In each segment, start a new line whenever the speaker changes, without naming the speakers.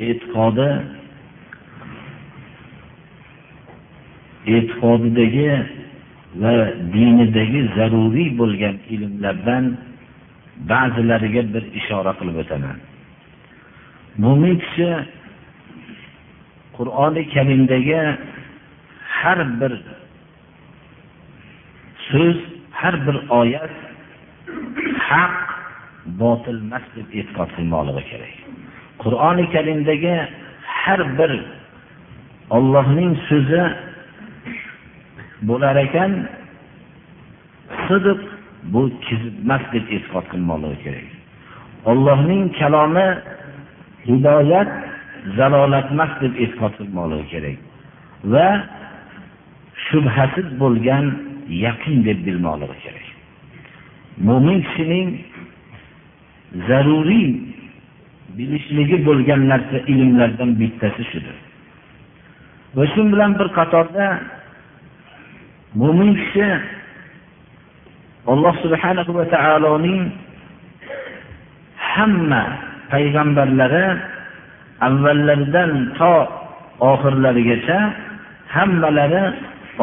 e'tiqodi e'tiqodidagi va dinidagi zaruriy bo'lgan ilmlardan ba'zilariga bir ishora qilib o'taman. Mo'min kishi qur'oni karimdagi har bir so'z har bir oyat haq botilmas deb e'tiqod qilmoqligi kerak. Qur'oni karimdagi har bir ollohning so'zi bo'lar ekan sidiq bu kizibmas deb e'tiqod qilmoqligi kerak. Ollohning kalomi hidoyat zalolatmas deb e'tiqod qilmoqligi kerak va shubhasiz bo'lgan yaqin deb bilmoqligi kerak. Mo'min kishining zaruriy bilishligi bo'lgan narsa ilmlardan bittasi shudir. Va shu bilan bir qatorda mo'min kishi alloh subhanahu va taoloning hamma payg'ambarlari avvallaridan to oxirlarigacha hammalari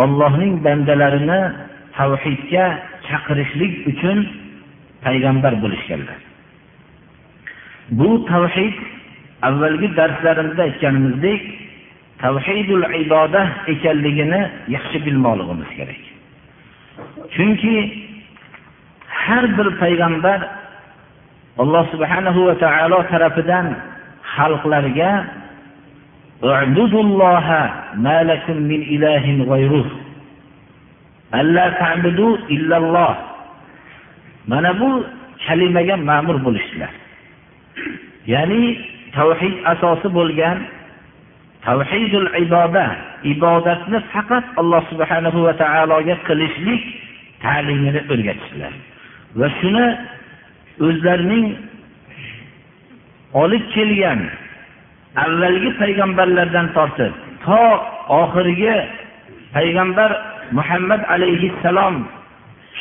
ollohning bandalarini tavhidga chaqirishlik uchun payg'ambar bo'lishganlar. Bu tavhid avvalgi darslarimizda aytganimizdek tavhidul ibodah ekanligini yaxshi bilmoqligimiz kerak. Chunki har bir payg'ambar alloh subhanahu va taolo tarafidan xalqlarga mana bu kalimaga ma'mur bo'lishdilar. Ya'ni tavhid asosi bo'lgan tavhidul iboda ibodatni faqat alloh subhanahu va taologa qilishlik ta'limini o'rgatishdilar va shuni o'zlarining olib kelgan avvalgi payg'ambarlardan tortib to oxirgi payg'ambar muhammad alayhissalom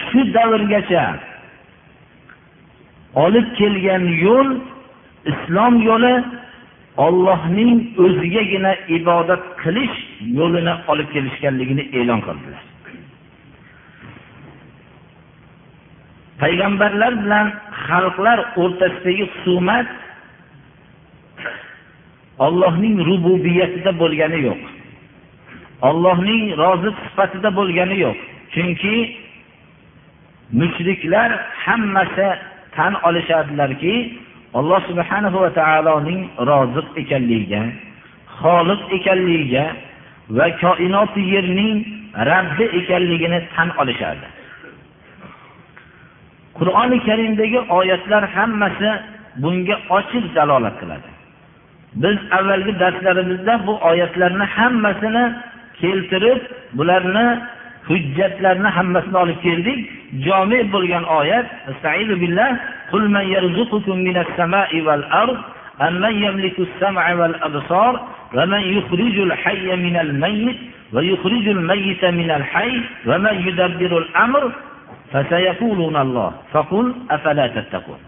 shu davrgacha olib kelgan yo'l islom yo'li ollohning o'zigagina ibodat qilish yo'lini olib kelishganligini e'lon qildilar payg'ambarlar bilan xalqlar o'rtasidagi husumat ollohning rububiyatida bo'lgani yo'q. Ollohning roziq sifatida bo'lgani yo'q. Chunki mushriklar hammasi tan olishadilarki alloh subhanahu va taoloning roziq ekanligiga xoliq ekanligiga va koinoti yerning rabbi ekanligini tan olishardi. Qur'oni karimdagi oyatlar hammasi bunga ochiq dalolat qiladi. Biz avvalgi darslarimizda bu oyatlarni hammasini keltirib bularni hujjatlarni hammasini olib keldik. Jomi bo'lgan oyat billah قل من يرزقكم من السماء والأرض أمن يملك السمع والأبصار ومن يخرج الحي من الميت ويخرج الميت من الحي ومن يدبر الأمر فسيقولون الله فقل أفلا تتقون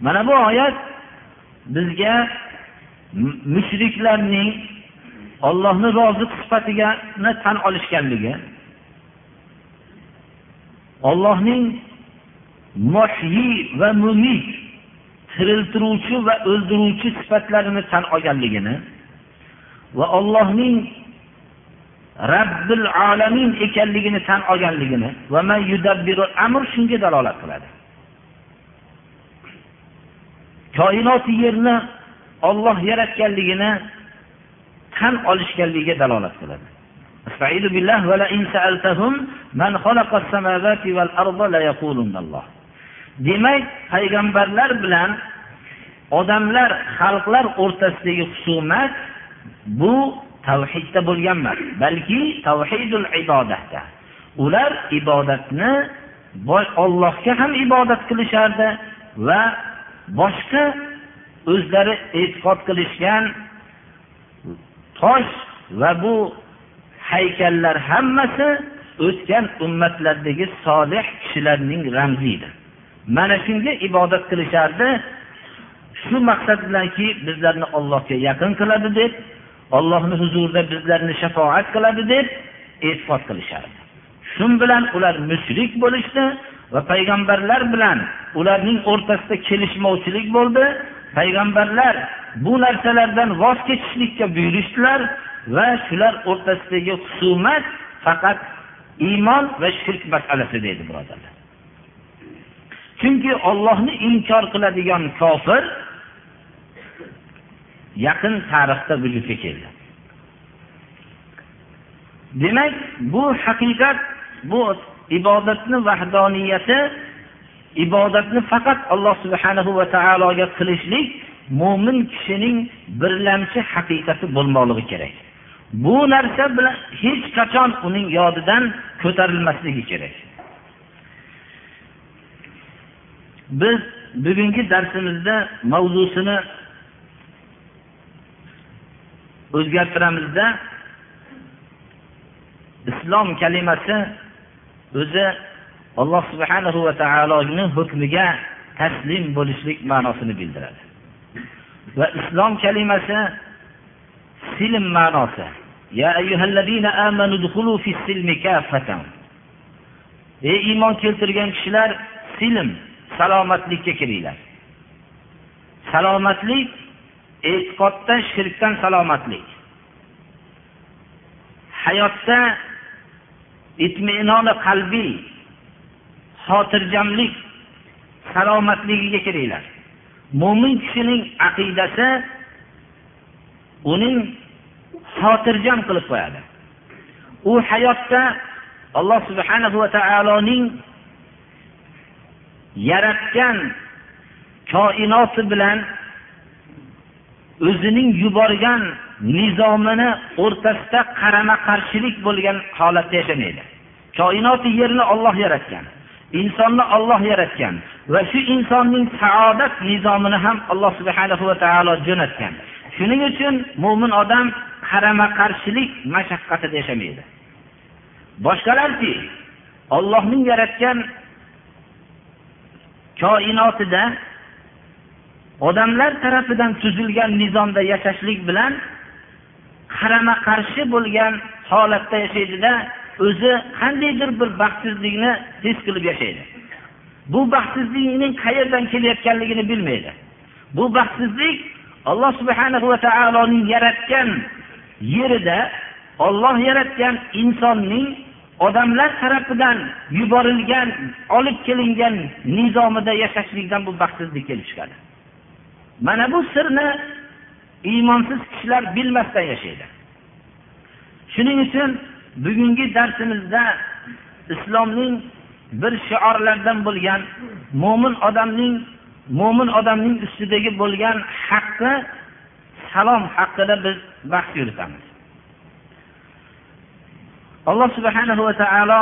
mana bu oyat bizga mushriklarning ollohni roziq sifatigani tan olishganligi ollohning muhyi va mumit tiriltiruvchi va o'ldiruvchi sifatlarini tan olganligini va ollohning rabbil alamin ekanligini tan olganligini va amr shunga dalolat qiladi koinot yerni olloh yaratganligini tan olishganligiga dalolat qiladi استعيذ بالله ولئن سألتهم من خلق السماوات والأرض ليقولن الله demak payg'ambarlar bilan odamlar xalqlar o'rtasidagi husumat bu tavhidda bo'lgan emas balki tavhidul ibodatda. Ular ibodatni ollohga ham ibodat qilishardi va boshqa o'zlari e'tiqod qilishgan tosh va bu haykallar hammasi o'tgan ummatlardagi solih kishilarning ramzi edi mana shunga ibodat qilishardi. Shu maqsad bilanki bizlarni ollohga yaqin qiladi deb ollohni huzurida bizlarni shafoat qiladi deb e'tiqod qilishardi. Shu bilan ular mushrik bo'lishdi va payg'ambarlar bilan ularning o'rtasida kelishmovchilik bo'ldi. Payg'ambarlar bu narsalardan voz kechishlikka buyurishdilar va shular o'rtasidagi husumat faqat iymon va shirk masalasi deydi birodarlar. Chunki ollohni inkor qiladigan kofir yaqin tarixda vujudga keldi. Demak bu haqiqat bu ibodatni vahdoniyati ibodatni faqat alloh subhanahu va taologa qilishlik mo'min kishining birlamchi haqiqati bo'lmoqligi kerak. Bu narsa bilan hech qachon uning yodidan ko'tarilmasligi kerak. Biz bugungi darsimizda mavzusini o'zgartiramizda. Islom kalimasi o'zi alloh subhanahu va taoloni hukmiga taslim bo'lishlik ma'nosini bildiradi. Va islom kalimasi silm ma'nosi. Ey iymon keltirgan kishilar silm salomatlikka kiringlar salomatlik e'tiqoddan shirkdan salomatlik. Hayotda itminoni qalbiy xotirjamlik salomatligiga kiringlar mo'min kishining aqidasi uning xotirjam qilib qo'yadi. U hayotda alloh subhanahu va taoloning yaratgan koinoti bilan o'zining yuborgan nizomini o'rtasida qarama qarshilik bo'lgan holatda yashamaydi. Koinoti yerni olloh yaratgan insonni olloh yaratgan va shu insonning saodat nizomini ham alloh subhanahu va taolo jo'natgan. Shuning uchun mo'min odam qarama qarshilik mashaqqatida yashamaydi. Boshqalarki ollohning yaratgan koinotida odamlar tarafidan tuzilgan nizomda yashashlik bilan qarama qarshi bo'lgan holatda yashaydida o'zi qandaydir bir baxtsizlikni his qilib yashaydi. Bu baxtsizlikning qayerdan kelayotganligini bilmaydi. Bu baxtsizlik alloh subhana va taoloning yaratgan yerida olloh yaratgan insonning odamlar tarafidan yuborilgan olib kelingan nizomida yashashlikdan bu baxtsizlik kelib chiqadi mana bu sirni iymonsiz kishilar bilmasdan yashaydi. Shuning uchun bugungi darsimizda islomning bir shiorlaridan bo'lgan mo'min odamning mo'min odamning ustidagi bo'lgan haqqi salom haqida biz bahs yuritamiz. alloh subhanahu va taolo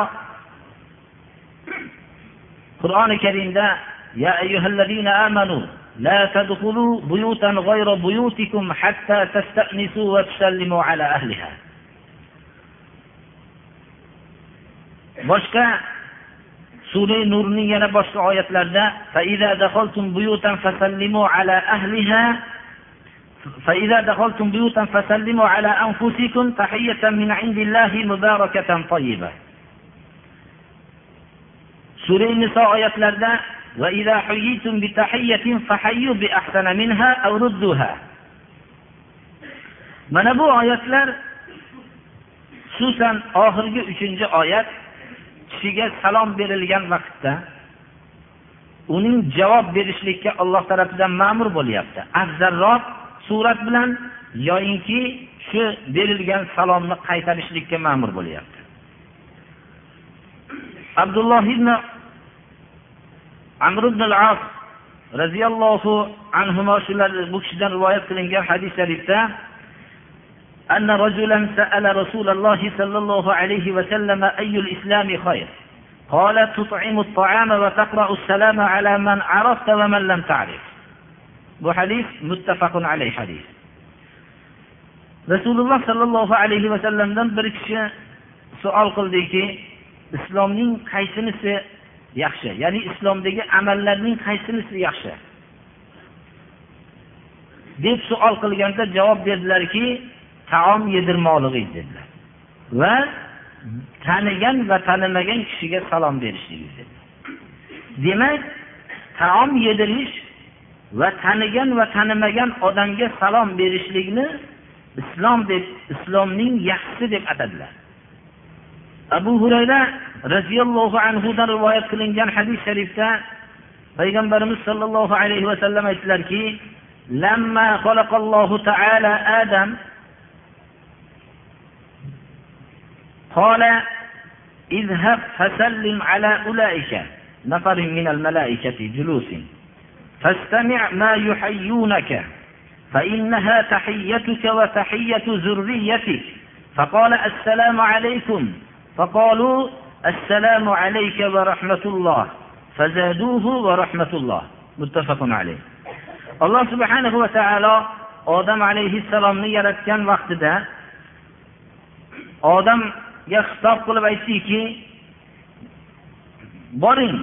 qur'oni karimda ya ayyuhallazina amanu لا تدخلوا بيوتا غير بيوتكم حتى تستأنسوا وتسلموا على أهلها boshqa sura nurning yana boshqa oyatlarida فإذا دخلتم بيوتا فسلموا على أنفسكم تحية من عند الله مباركة طيبة سورة النساء آيات لرده وإذا حييتم بتحية فحيوا بأحسن منها أو ردوها mana bu oyatlar xususan oxirgi uchinchi oyat kishiga salom berilgan vaqtda uning javob berishlikka alloh tarafidan ma'mur bo'lyapti afzalroq surat bilan yoyinki shu berilgan salomni qaytarishlikka ma'mur bo'lyapti abdulloh ibn amr ibn al as roziyallohu anhu shular bu kishidan rivoyat qilingan hadis sharifda أن رجلا سأل رسول الله صلى الله عليه وسلم أي الإسلام خير قال تطعم الطعام وتقرأ السلام على من عرفت ومن لم تعرف bu hadis muttafaqun alayh hadis. Rasululloh sollallohu alayhi vasallamdan bir kishi savol qildiki islomning qaysinisi yaxshi ya'ni islomdagi amallarning qaysinisi yaxshi? deb savol qilganda javob berdilarki taom yedirmoqlig'i dedilar. Va tanigan va tanimagan kishiga salom berishlik demak taom yedirish va tanigan va tanimagan odamga salom berishlikni islom deb islomning yaxshisi deb atadilar abu hurayra roziyallohu anhudan rivoyat qilingan hadis sharifda payg'ambarimiz sollallohu alayhi vasallam aytdilarki لما خلق الله تعالى آدم قال اذهب فسلم على أولئك نفر من الملائكة جلوس فاستمع ما يحيونك فإنها تحيتك وتحية ذريتك. فقال السلام عليكم. فقالوا السلام عليك ورحمة الله. فزادوه ورحمة الله. متفق عليه. alloh subhanahu va taolo odam alayhissalomni yaratgan vaqtida odamga xitob qilib aytdiki boring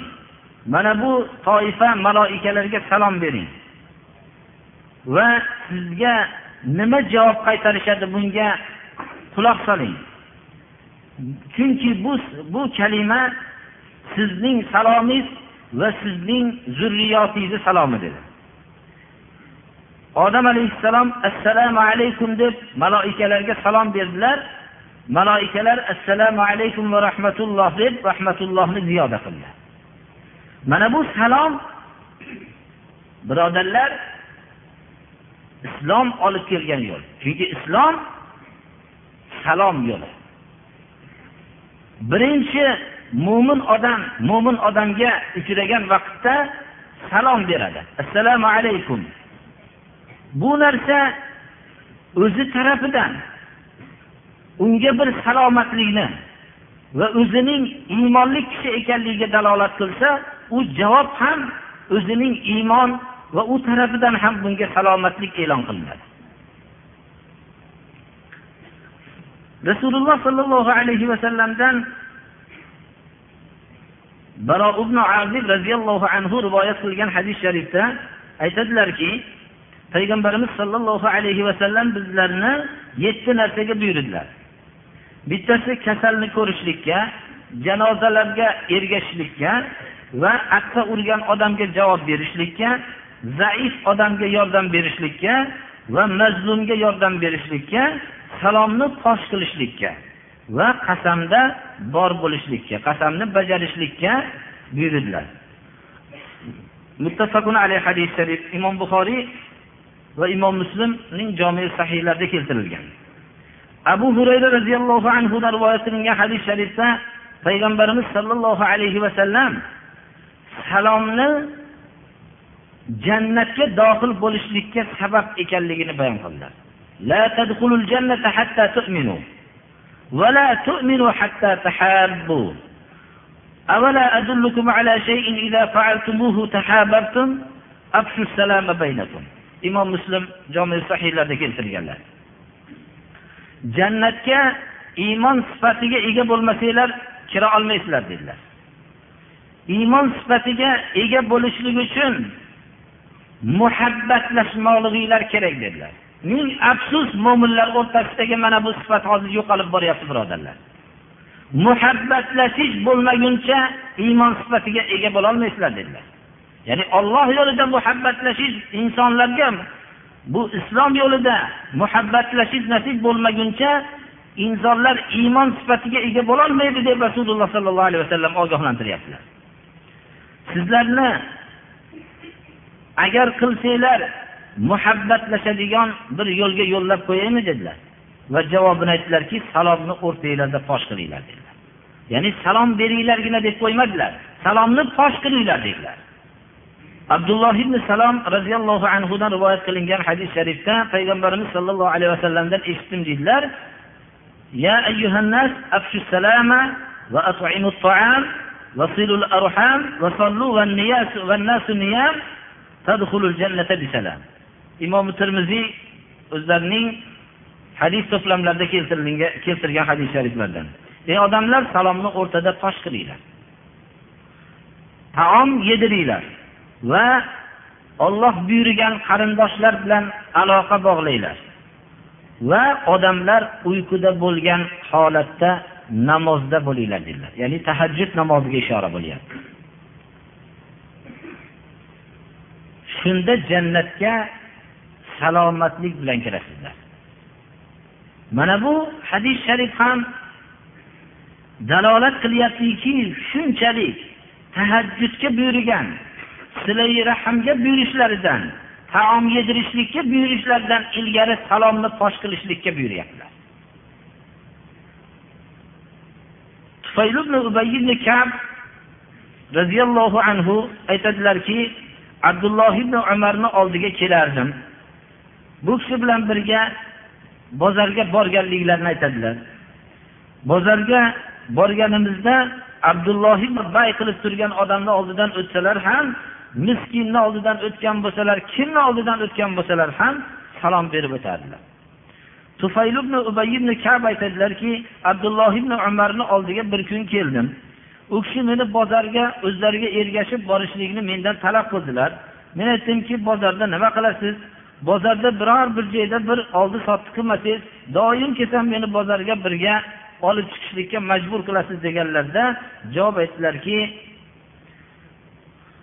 mana bu toifa maloikalarga salom bering. Va sizga nima javob qaytarishadi bunga quloq soling. Chunki bu bu kalima sizning salomingiz va sizning zurriyotingizni salomi dedi. Odam alayhissalom assalomu alaykum deb maloikalarga salom berdilar. Maloikalar assalomu alaykum va rahmatulloh deb rahmatullohni ziyoda qildilar. Mana bu salom. Birodarlar islom olib kelgan yo'l. Chunki islom salom yo'li. Birinchi mo'min odam mo'min odamga uchragan vaqtda salom beradi. Assalomu alaykum. Bu narsa o'zi tarafidan unga bir salomatlikni va o'zining iymonli kishi ekanligiga dalolat qilsa u javob ham o'zining iymon va u tarafidan ham bunga salomatlik e'lon qilinadi. Rasululloh sollallohu alayhi vasallamdan baro ibn azib roziyallohu anhu rivoyat qilgan hadis sharifda aytadilarki payg'ambarimiz sollallohu alayhi vasallam bizlarni yetti narsaga buyurdilar. Bittasi kasalni ko'rishlikka janozalarga ergashishlikka va aqsa urgan odamga javob berishlikka zaif odamga yordam berishlikka va mazlumga yordam berishlikka salomni fosh qilishlikka va qasamda bor bo'lishlikka qasamni bajarishlikka buyurdilar. Muttafaqun alayhi hadis sharif imom buxoriy va imom muslimning jomi sahiylarida keltirilgan. abu hurayra roziyallohu anhudan rivoyat qilingan hadis sharifda payg'ambarimiz sollallohu alayhi vasallam salomni jannatga dohil bo'lishlikka sabab ekanligini bayon qildilar لا تدخلوا الجنة حتى تؤمنوا ولا تؤمنوا حتى تحابوا أولا أدلكم على شيء إذا فعلتموه تحاببتم أفشوا السلام بينكم imom muslim jomi sahiylarda keltirganlar jannatga iymon sifatiga ega bo'lmasanglar kira olmaysizlar dedilar. Iymon sifatiga ega bo'lishlik uchun muhabbatlashmoqliginglar kerak dedilar. Ming afsus mo'minlar o'rtasidagi mana bu sifat hozir yo'qolib boryapti birodarlar. Muhabbatlashish bo'lmaguncha iymon sifatiga ega bo'lolmaysizlar dedilar. Ya'ni olloh yo'lida muhabbatlashish insonlarga bu islom yo'lida muhabbatlashish nasib bo'lmaguncha insonlar iymon sifatiga ega bo'lolmaydi deb rasululloh sollallohu alayhi vasallam ogohlantiryaptilar. Sizlarni agar qilsanglar muhabbatlashadigan bir yo'lga yo'llab qo'yaymi dedilar. Va javobini aytdilarki salomni o'rtanglarda fosh qilinglar dedilar. Ya'ni salom beringlargina deb qo'ymadilar. Salomni fosh qilinglar dedilar. abdulloh ibn salom roziyallohu anhudan rivoyat qilingan hadis sharifda payg'ambarimiz sollallohu alayhi vasallamdan eshitdim deydilar يا أيها الناس أفشوا السلام وأطعموا الطعام وصلوا الأرحام وصلوا والنياس والناس نيام تدخلوا الجنة بسلام إمام الترمذي o'zlarining hadis to'plamlarida keltirgan hadis shariflardan ey odamlar salomni o'rtada tosh qilinglar taom yediringlar va olloh buyurgan qarindoshlar bilan aloqa bog'langlar va odamlar uyquda bo'lgan holatda namozda bo'linglar dedilar. Ya'ni tahajjud namoziga ishora bo'lyapti. Shunda jannatga salomatlik bilan kirasizlar. Mana bu hadis sharif ham dalolat qilyaptiki shunchalik tahajjudga buyurgan silai rahamga buyurishlaridan taom yedirishlikka buyurishlaridan ilgari salomni fosh qilishlikka buyuryaptilar. Roziyallohu anhu aytadilarki abdulloh ibn umarni oldiga kelardim. Bu kishi bilan birga bozorga borganliklarini aytadilar. Bozorga borganimizda abdulloh bay qilib turgan odamni oldidan o'tsalar ham miskinni oldidan o'tgan bo'lsalar kimni oldidan o'tgan bo'lsalar ham salom berib o'tardilar. Tufayl ibn ubay ibn kab aytadilarki abdulloh ibn umarni oldiga bir kun keldim. U kishi meni bozorga o'zlariga ergashib borishlikni mendan talab qildilar. Men aytdimki bozorda nima qilasiz? Bozorda biror bir joyda bir oldi sotdi qilmasangiz doim kelsam meni bozorga birga olib chiqishlikka majbur qilasiz deganlarda javob aytdilarki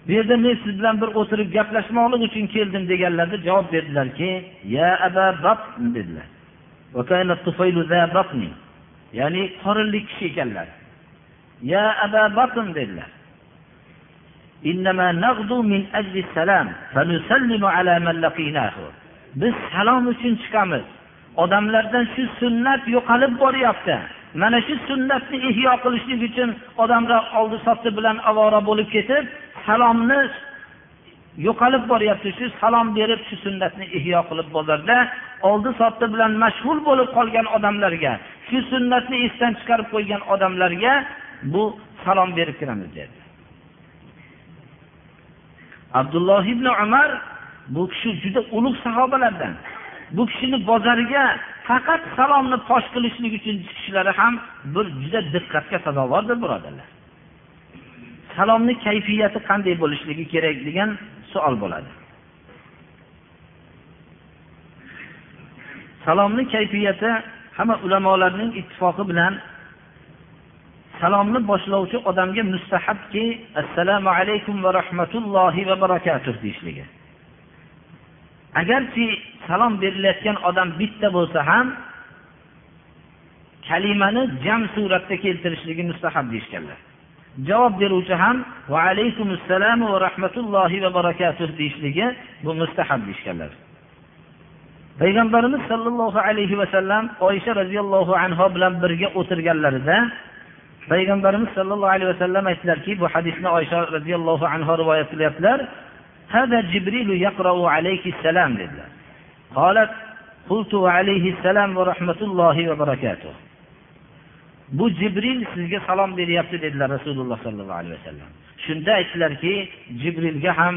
bu yerda men siz bilan bir o'tirib gaplashmoqlik uchun keldim deganlarida javob berdilarki ya aba batn dedilar. Ya'ni qorinli kishi ekanlar. Ya aba batn dedilar. Biz salom uchun chiqamiz. Odamlardan shu sunnat yo'qolib boryapti. Mana shu sunnatni ihyo qilishlik uchun odamlar oldi sotdi bilan ovora bo'lib ketib salomni yo'qolib boryapti shu salom berib shu sunnatni ihyo qilib bozorda oldi sotdi bilan mashg'ul bo'lib qolgan odamlarga shu sunnatni esdan chiqarib qo'ygan odamlarga bu salom berib kiramiz dedi. Abdulloh ibn umar bu kishi juda ulug' sahobalardan. Bu kishini bozoriga faqat salomni fosh qilishlik uchun chiqishlari ham bir juda diqqatga sazovordir birodarlar. Salomni kayfiyati qanday bo'lishligi kerak degan savol bo'ladi. Salomni kayfiyati hamma ulamolarning ittifoqi bilan salomni boshlovchi odamga mustahabki assalomu alaykum va rahmatullohi va barakatuh deyishligi. Agarki salom berilayotgan odam bitta bo'lsa ham kalimani jam suratda keltirishligi mustahab deyishganlar. javob beruvchi ham va alaykum assalom va rahmatullohi va barakatuh deyishligi bu mustahab deyishganlar payg'ambarimiz sollallohu alayhi vasallam oysha roziyallohu anhu bilan birga o'tirganlarida payg'ambarimiz sollallohu alayhi vasallam aytdilarki bu hadisni oysha roziyallohu anhu rivoyat qilyaptilar هذا جبريل يقرأ عليك السلام dedilar قالت قلت وعليه السلام ورحمة الله وبركاته bu jibril sizga salom beryapti dedilar rasululloh sollallohu alayhi vasallam. Shunda aytdilarki jibrilga ham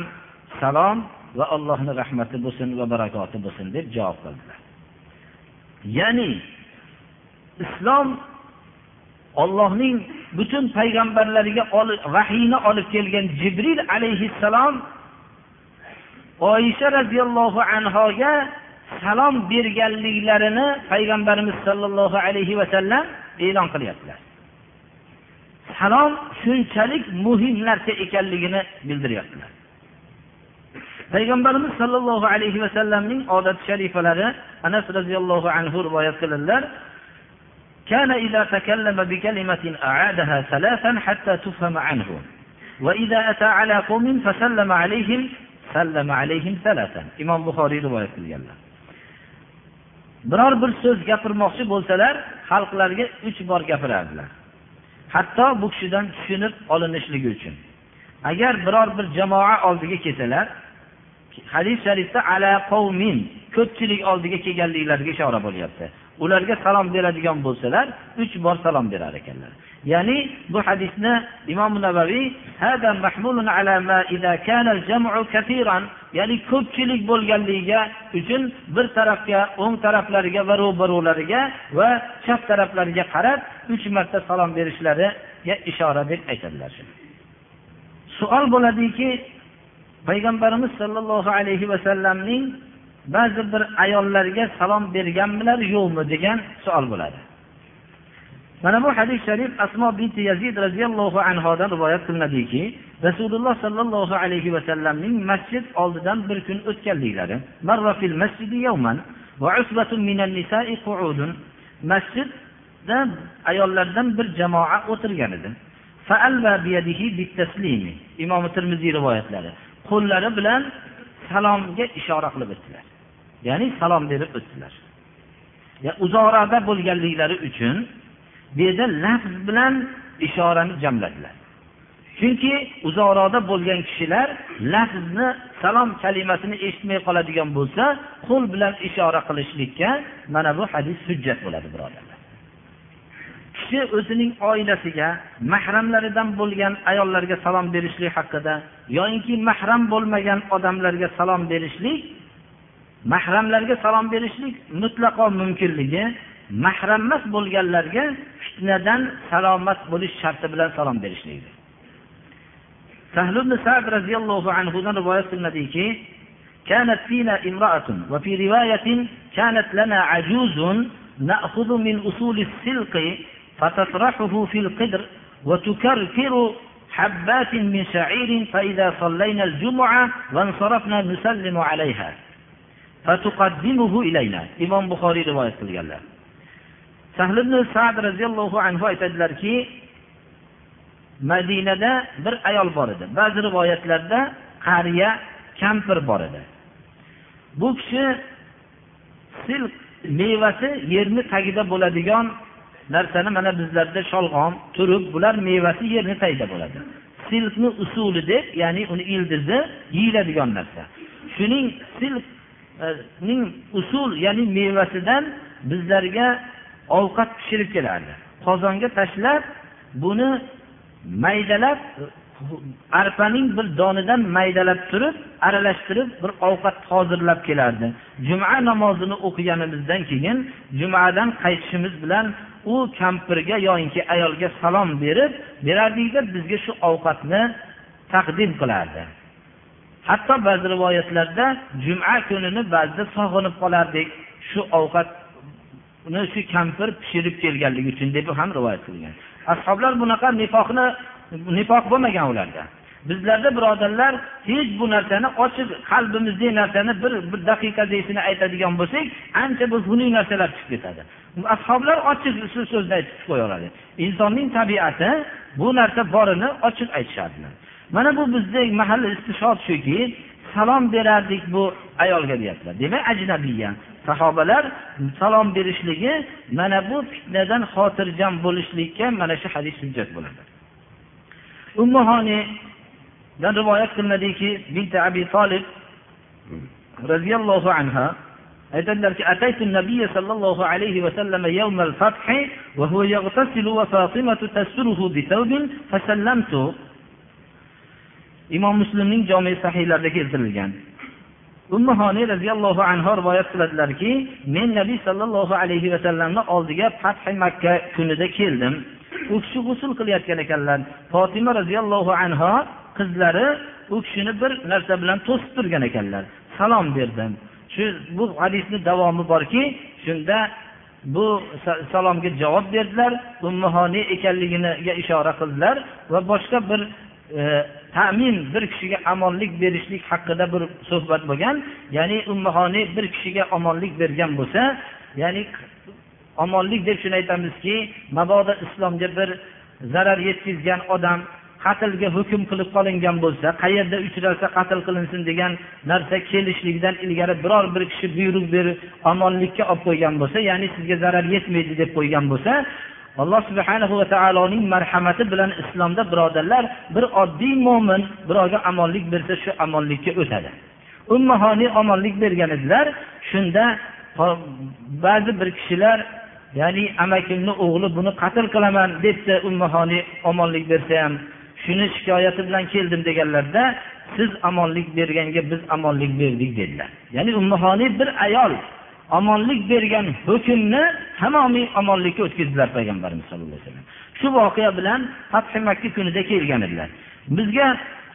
salom va allohni rahmati bo'lsin va barakoti bo'lsin deb javob qildilar. Ya'ni islom ollohning butun payg'ambarlariga vahiyni olib kelgan jibril alayhissalom oysha roziyallohu anhoga salom berganliklarini payg'ambarimiz sollallohu alayhi vasallam e'lon qilyaptilar salom shunchalik muhim narsa ekanligini bildiryaptilar payg'ambarimiz sollallohu alayhi vasallamning odat sharifalari anas roziyallohu anhu rivoyat qiladilar كان إذا تكلم بكلمة أعادها ثلاثا حتى تفهم عنه وإذا أتى على قوم فسلم عليهم سلم عليهم ثلاثا إمام بخاري رواية qilganlar biror bir so'z gapirmoqchi bo'lsalar xalqlarga uch bor gapirardilar. Hatto bu kishidan tushunib olinishligi uchun. Agar biror bir jamoa oldiga kelsalar hadis sharifda ala qavmin ko'pchilik oldiga kelganliklariga ishora bo'lyapti. Ularga salom beradigan bo'lsalar uch bor salom berar ekanlar. Ya'ni bu hadisni imom navaviy ya'ni ko'pchilik bo'lganligiga uchun bir tarafga o'ng taraflariga va ro'barolariga va chap taraflariga qarab uch marta salom berishlariga ishora deb aytadilar savol bo'ladiki payg'ambarimiz sollallohu alayhi vasallamning ba'zi bir ayollarga salom berganmilar yo'qmi degan savol bo'ladi. Mana bu hadis sharif asmo binti yazid roziyallohu anhodan rivoyat qilinadiki rasululloh sollallohu alayhi vasallamning masjid oldidan bir kun o'tganliklari masjidda ayollardan bir jamoa o'tirgan edi. Imom termiziy rivoyatlari qo'llari bilan salomga ishora qilib o'tdilar. Ya'ni salom berib o'tdilar. Uzoqroqda bo'lganliklari uchun bu yerda lafz bilan ishorani jamladilar. Chunki uzoqroqda bo'lgan kishilar lafzni salom kalimasini eshitmay qoladigan bo'lsa qo'l bilan ishora qilishlikka mana bu hadis hujjat bo'ladi birodarlar. Kishi o'zining oilasiga mahramlaridan bo'lgan ayollarga salom berishlik haqida yoyinki mahram bo'lmagan odamlarga salom berishlik mahramlarga salom berishlik mutlaqo mumkinligi mahram emas bo'lganlarga fitnadan salomat bo'lish sharti bilan salom berishlikdir. Sahl sad roziyallohu anhudan rivoyat qilinadiki كانت فينا امرأة وفي رواية كانت لنا عجوز نأخذ من أصول السلق فتطرحه في القدر وتكركر حبات من شعير فإذا صلينا الجمعة وانصرفنا نسلم عليها فتقدمه إلينا إمام بخاري رواية قilganlar sahl ibn sad roziyallohu anhu aytadilarki madinada bir ayol bor edi. Ba'zi rivoyatlarda qariya kampir bor edi. Bu kishi silq mevasi yerni tagida bo'ladigan narsani mana bizlarda sholg'om turib bular mevasi yerni tagida bo'ladi. Silqni usuli deb ya'ni uni ildizi yeyiladigan narsa. Shuning silqning usul ya'ni mevasidan bizlarga ovqat pishirib kelardi. Qozonga tashlab buni maydalab arpaning bir donidan maydalab turib aralashtirib bir ovqat hozirlab kelardi. Juma namozini o'qiganimizdan keyin jumadan qaytishimiz bilan u kampirga yoinki ayolga salom berib berardikda bizga shu ovqatni taqdim qilardi. Hatto ba'zi rivoyatlarda juma kunini ba'zida sog'inib qolardik. Shu ovqat uni shu kampir pishirib kelganligi uchun deb ham rivoyat qilgan. Ashoblar bunaqa nifoqni nifoq bo'lmagan ularda. Bizlarda birodarlar hech bu narsani ochiq qalbimizdagi narsani bir bir daqiqadagina aytadigan bo'lsak ancha bir xunuk narsalar chiqib ketadi. Ashoblar ochiq so'zni aytib qo'yaveradi. Insonning tabiati bu narsa borini ochiq aytishadi mana bu bizda mahalla istishod shuki salom berardik bu ayolga deyaptilar. Demak ajnabiya. Sahobalar salom berishligi mana bu fitnadan xotirjam bo'lishlikka mana shu hadis hujjat bo'ladi. Ummuhoniydan rivoyat qilinadiki bint abi tolib roziyallohu anha aytadilarki ataytu nabiy sollallohu alayhi vasallam yawm al-fath wa huwa yaghtasilu wa fatimatu tasturuhu bi thawbin fasallamtu imom muslimning jomi sahiylarida keltirilgan. Ummihoniy roziyallohu anhu rivoyat qiladilarki men nabiy sollallohu alayhi vasallamni oldiga fathi makka kunida keldim. U kishi g'usul qilayotgan ekanlar. Fotima roziyallohu anhu qizlari u kishini bir narsa bilan to'sib turgan ekanlar. Salom berdim. Shu bu hadisni davomi borki shunda bu salomga javob berdilar. Ummihoniy ekanligiga ishora qildilar va boshqa bir e, ta'min bir kishiga omonlik berishlik haqida bir suhbat bo'lgan ya'ni ummihoniy bir kishiga omonlik bergan bo'lsa ya'ni omonlik deb shuni aytamizki mabodo islomga bir zarar yetkazgan odam qatlga hukm qilib qolingan bo'lsa qayerda uchralsa qatl qilinsin degan narsa kelishligidan ilgari biror bir kishi buyruq berib omonlikka olib qo'ygan bo'lsa ya'ni sizga zarar yetmaydi deb qo'ygan bo'lsa alloh subhanahu va taoloning marhamati bilan islomda birodarlar bir oddiy mo'min birovga omonlik bersa shu omonlikka o'tadi. Ummahoniy omonlik bergan edilar shunda ba'zi bir kishilar ya'ni amakimni o'g'li buni qatl qilaman debdi ummahoniy omonlik bersa ham shuni shikoyati bilan keldim deganlarda siz omonlik berganga biz omonlik berdik dedilar. Ya'ni ummahoniy bir ayol omonlik bergan hukmni tamomiy omonlikka o'tkazdilar payg'ambarimiz sallallohu alayhi vasallam. Shu voqea bilan fathi makka kunida kelgan edilar. Bizga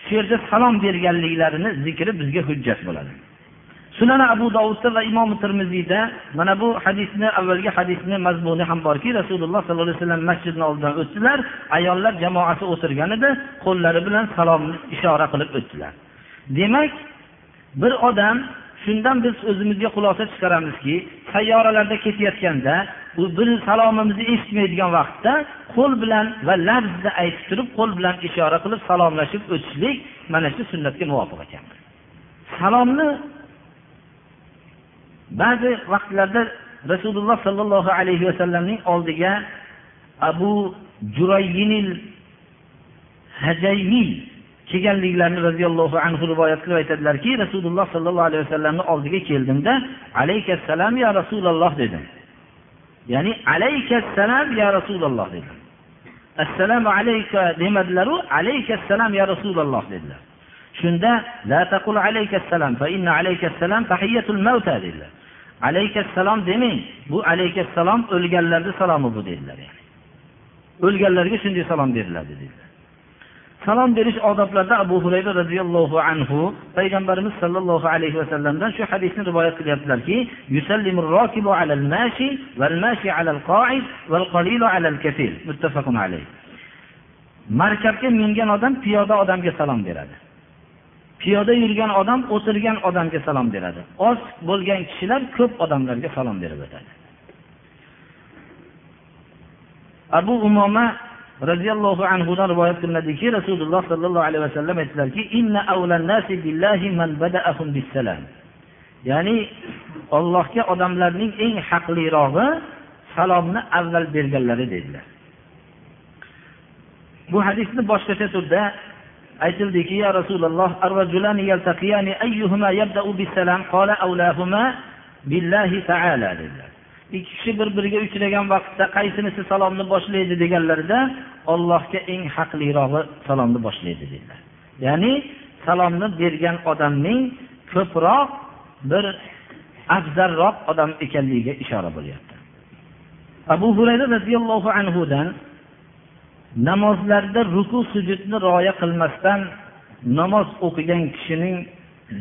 shu yerda salom berganliklarini zikri bizga hujjat bo'ladi. Sunan abu dovudda va imom termiziyda mana bu hadisni avvalgi hadisni mazmuni ham borki rasululloh sollallohu alayhi vasallam masjidni oldidan o'tdilar ayollar jamoasi o'tirgan edi qo'llari bilan salomni ishora qilib o'tdilar. Demak bir odam shundan biz o'zimizga xulosa chiqaramizki sayyoralarda ketayotganda u bir salomimizni eshitmaydigan vaqtda qo'l bilan va lafzda aytib turib qo'l bilan ishora qilib salomlashib o'tishlik mana shu sunnatga muvofiq ekan. Salomni ba'zi vaqtlarda rasululloh sollallohu alayhi vasallamning oldiga abu jurayinil hajaymiy kelganliklarini roziyallohu anhu rivoyat qilib aytadilarki rasululloh sollallohu alayhi vasallamni oldiga keldimda alaykassalam ya rasululloh dedim. Ya'ni alaykassalam ya rasululloh dedim. Assalomu alayka demadilaru alaykassalam ya rasululloh dedilar. Shunda la taqul alaykassalam fa inna alaykassalam tahiyatul mavta dedilar. Alaykassalom demang bu alaykassalom o'lganlarni salomi bu dedilar yani. o'lganlarga shunday salom beriladi dedilar. Salom berish odoblarida abu hurayra roziyallohu anhu payg'ambarimiz sollallohu alayhi vasallamdan shu hadisni rivoyat qilyaptilarki markabga mingan odam piyoda odamga salom beradi. Piyoda yurgan odam o'tirgan odamga salom beradi. Oz bo'lgan kishilar ko'p odamlarga salom berib o'tadi. Abu umoma roziyallohu anhudan rivoyat qilinadiki rasululloh sollallohu alayhi vasallam aytdilarki ya'ni ollohga odamlarning eng haqlirog'i salomni avval berganlari dedilar. Bu hadisni boshqacha turda aytildiki ya rasululloh dedilar. Ikki kishi bir biriga uchragan vaqtda qaysinisi salomni boshlaydi deganlarida ollohga eng haqlirog'i salomni boshlaydi dedilar. Ya'ni salomni bergan odamning ko'proq bir afzalroq odam ekanligiga ishora bo'lyapti. Abu hurayra roziyallohu anhudan namozlarda ruku sujudni rioya qilmasdan namoz o'qigan kishining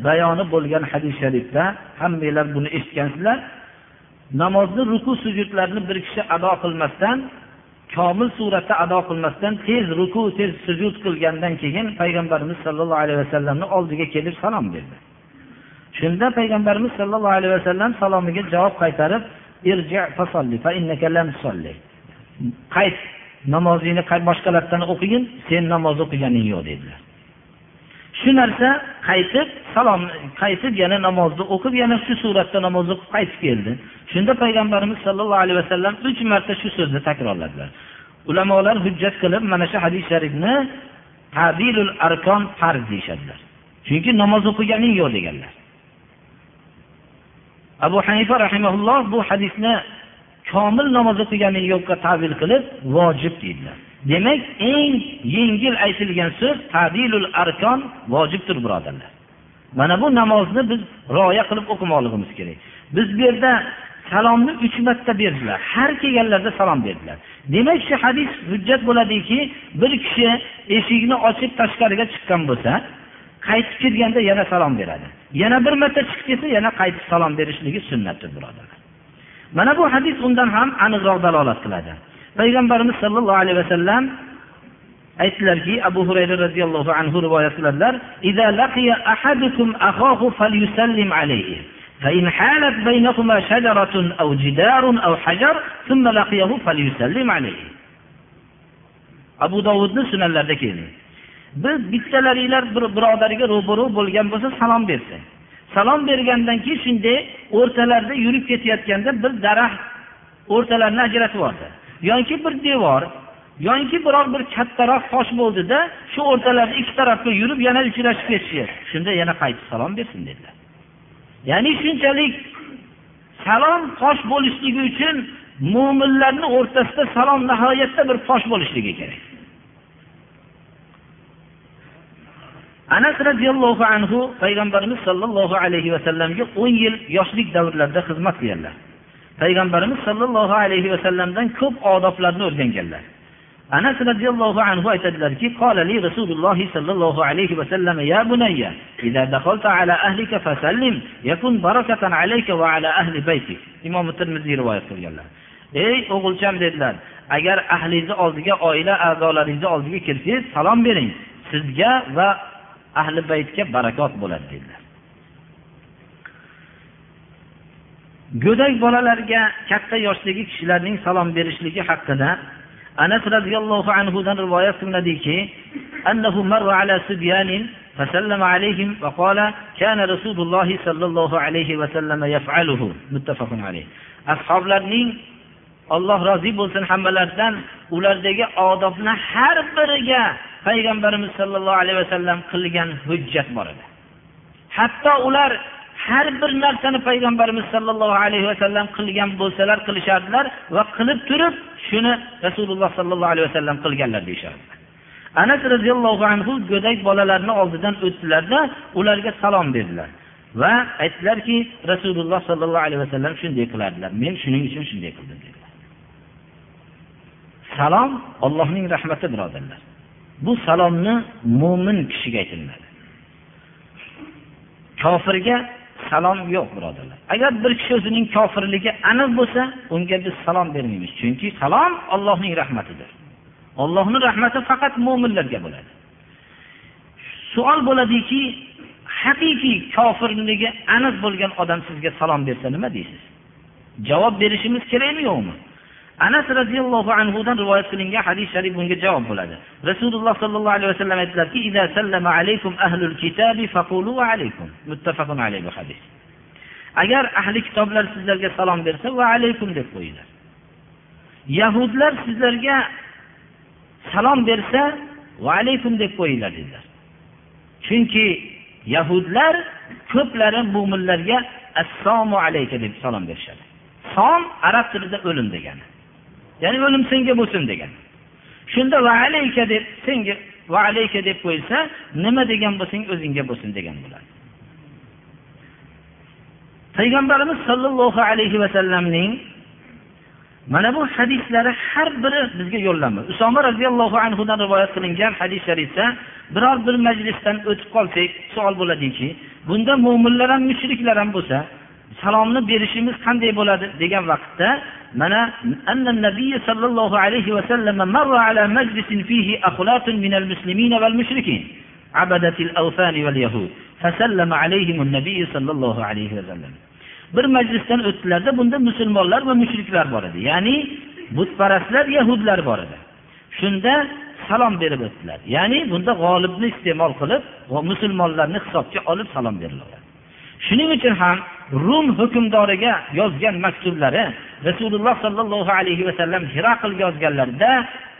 bayoni bo'lgan hadis sharifda hammanglar buni eshitgansizlar namozni ruku sujudlarni bir kishi ado qilmasdan komil suratda ado qilmasdan tez ruku tez sujud qilgandan keyin payg'ambarimiz sollallohu alayhi vasallamni oldiga kelib salom berdi. Shunda payg'ambarimiz sollallohu alayhi vasallam salomiga javob qaytarib qayt namozingni boshqalardan o'qigin sen namoz o'qiganing yo'q dedilar. Shu narsa qaytib salom qaytib yana namozni o'qib yana shu suratda namoz o'qib qaytib keldi. Shunda payg'ambarimiz sollallohu alayhi vasallam uch marta shu so'zni takrorladilar. Ulamolar hujjat qilib mana shu hadis sharifni tadilul arkon farz deyishadilar. Chunki namoz o'qiganing yo'q deganlar. Abu hanifa rahimaulloh bu hadisni komil namoz o'qiganing yo'qqa tavil qilib vojib deydilar. Demak eng yengil aytilgan so'z tadilul arkon vojibdir birodarlar. Mana bu namozni biz rioya qilib o'qimoqligimiz kerak. Biz bu yerda salomni uch marta berdilar. Har kelganlarida salom berdilar. Demak shu hadis hujjat bo'ladiki bir kishi eshikni ochib tashqariga chiqqan bo'lsa qaytib kirganda yana salom beradi. Yana bir marta chiqib ketsa yana qaytib salom berishligi sunnatdir birodarlar. Mana bu hadis undan ham aniqroq dalolat qiladi. payg'ambarimiz sollallohu alayhi vasallam aytdilarki abu hurayra roziyallohu anhu rivoyat qiladilar فإن حالت بينهما شجرة أو جدار أو حجر ثم لقيه فليسلم عليه abu dovudni sunanlarida keldi biz bittalaringlar bir birodariga ro'baro bo'lgan bo'lsa salom bersin salom bergandan keyin shunday o'rtalarida yurib ketayotganda bir daraxt o'rtalarini ajratib yubordi yoki bir devor yoki biror bir kattaroq tosh bo'ldida shu o'rtalarda ikki tarafga yurib yana uchrashib ketishi shunda yana qaytib salom bersin dedilar. Ya'ni shunchalik salom tosh bo'lishligi uchun mo'minlarni o'rtasida salom nihoyatda bir tosh bo'lishligi kerak. Anas roziyallohu anhu payg'ambarimiz sollallohu alayhi vasallamga o'n yil yoshlik davrlarida xizmat qilganlar. payg'ambarimiz sollallohu alayhi vasallamdan ko'p odoblarni o'rganganlar anas roziyallohu anhu aytadilarki قال لي رسول الله صلى الله عليه وسلم يا بني إذا دخلت على أهلك فسلم يكن بركة عليك وعلى أهل بيتك imom termiziy rivoyat qilganlar ey o'g'ilcham dedilar agar ahlingizni oldiga oila a'zolaringizni oldiga kirsangiz salom bering sizga va ahli baytga barakot bo'ladi dedilar go'dak bolalarga katta yoshdagi kishilarning salom berishligi haqida anas roziyallohu anhudan rivoyat qilinadiki أنه مر على سبيان فسلم عليهم وقال كان رسول الله صلى الله عليه وسلم يفعله متفق عليه ashablarning Alloh rozi bo'lsin hammalaridan ulardagi odobni har biriga payg'ambarimiz sollallohu alayhi vasallam qilgan hujjat bor edi hatto ular har bir narsani payg'ambarimiz sollallohu alayhi vasallam qilgan bo'lsalar qilishardilar va qilib turib shuni rasululloh sollallohu alayhi vasallam qilganlar deyishardi. Anas roziyallohu anhu go'dak bolalarni oldidan o'tdilarda ularga salom berdilar va aytdilarki rasululloh sollallohu alayhi vasallam shunday qilardilar men shuning uchun shunday qildim dedilar. Salom allohning rahmati birodarlar. Bu salomni mo'min kishiga aytiladi kofirga salom yo'q birodarlar. Agar bir kishi o'zining kofirligi aniq bo'lsa unga biz salom bermaymiz. Chunki salom ollohning rahmatidir. Ollohni rahmati faqat mo'minlarga bo'ladi. Savol bo'ladiki haqiqiy kofirligi aniq bo'lgan odam sizga salom bersa nima deysiz? Javob berishimiz kerakmi yo'qmi? Anas roziyallohu anhudan rivoyat qilingan hadis sharif bunga javob bo'ladi. Rasululloh sollallohu alayhi vasallam aytdilarki muttafaqun alayhi hadis. Agar ahli kitoblar sizlarga salom bersa va alaykum deb qo'yinglar. Yahudlar sizlarga salom bersa va alaykum deb qo'yinglar dedilar. Chunki yahudlar ko'plari mo'minlarga assomu alayka deb salom berishadi. Som arab tilida o'lim degani. Ya'ni o'lim senga bo'lsin degan. Shunda va alayka deb senga va alayka deb qo'yilsa nima degan bo'lsang o'zingga bo'lsin degan bo'ladi payg'ambarimiz sollallohu alayhi vasallamning mana bu hadislari har biri bizga yo'llanma. Usoma roziyallohu anhudan rivoyat qilingan hadis sharifda biror bir majlisdan o'tib qolsak savol bo'ladiki bunda mo'minlar ham mushriklar ham bo'lsa salomni berishimiz qanday bo'ladi degan vaqtda mana nabiy sollallohu alayhi vasallam marra ala majlisin fihi akhlatun min al-muslimin wal mushrikin عبدة الأوثان واليهود فسلم عليهم النبي صلى الله عليه وسلم bir majlisdan o'tdilarda bunda musulmonlar va mushriklar bor edi ya'ni butparastlar yahudlar bor edi shunda salom berib o'tdilar ya'ni bunda g'olibni iste'mol qilib musulmonlarni hisobga olib salom beriladi shuning uchun ham rum hukmdoriga yozgan maktublari rasululloh sollallohu alayhi vasallam hiraqlga yozganlarida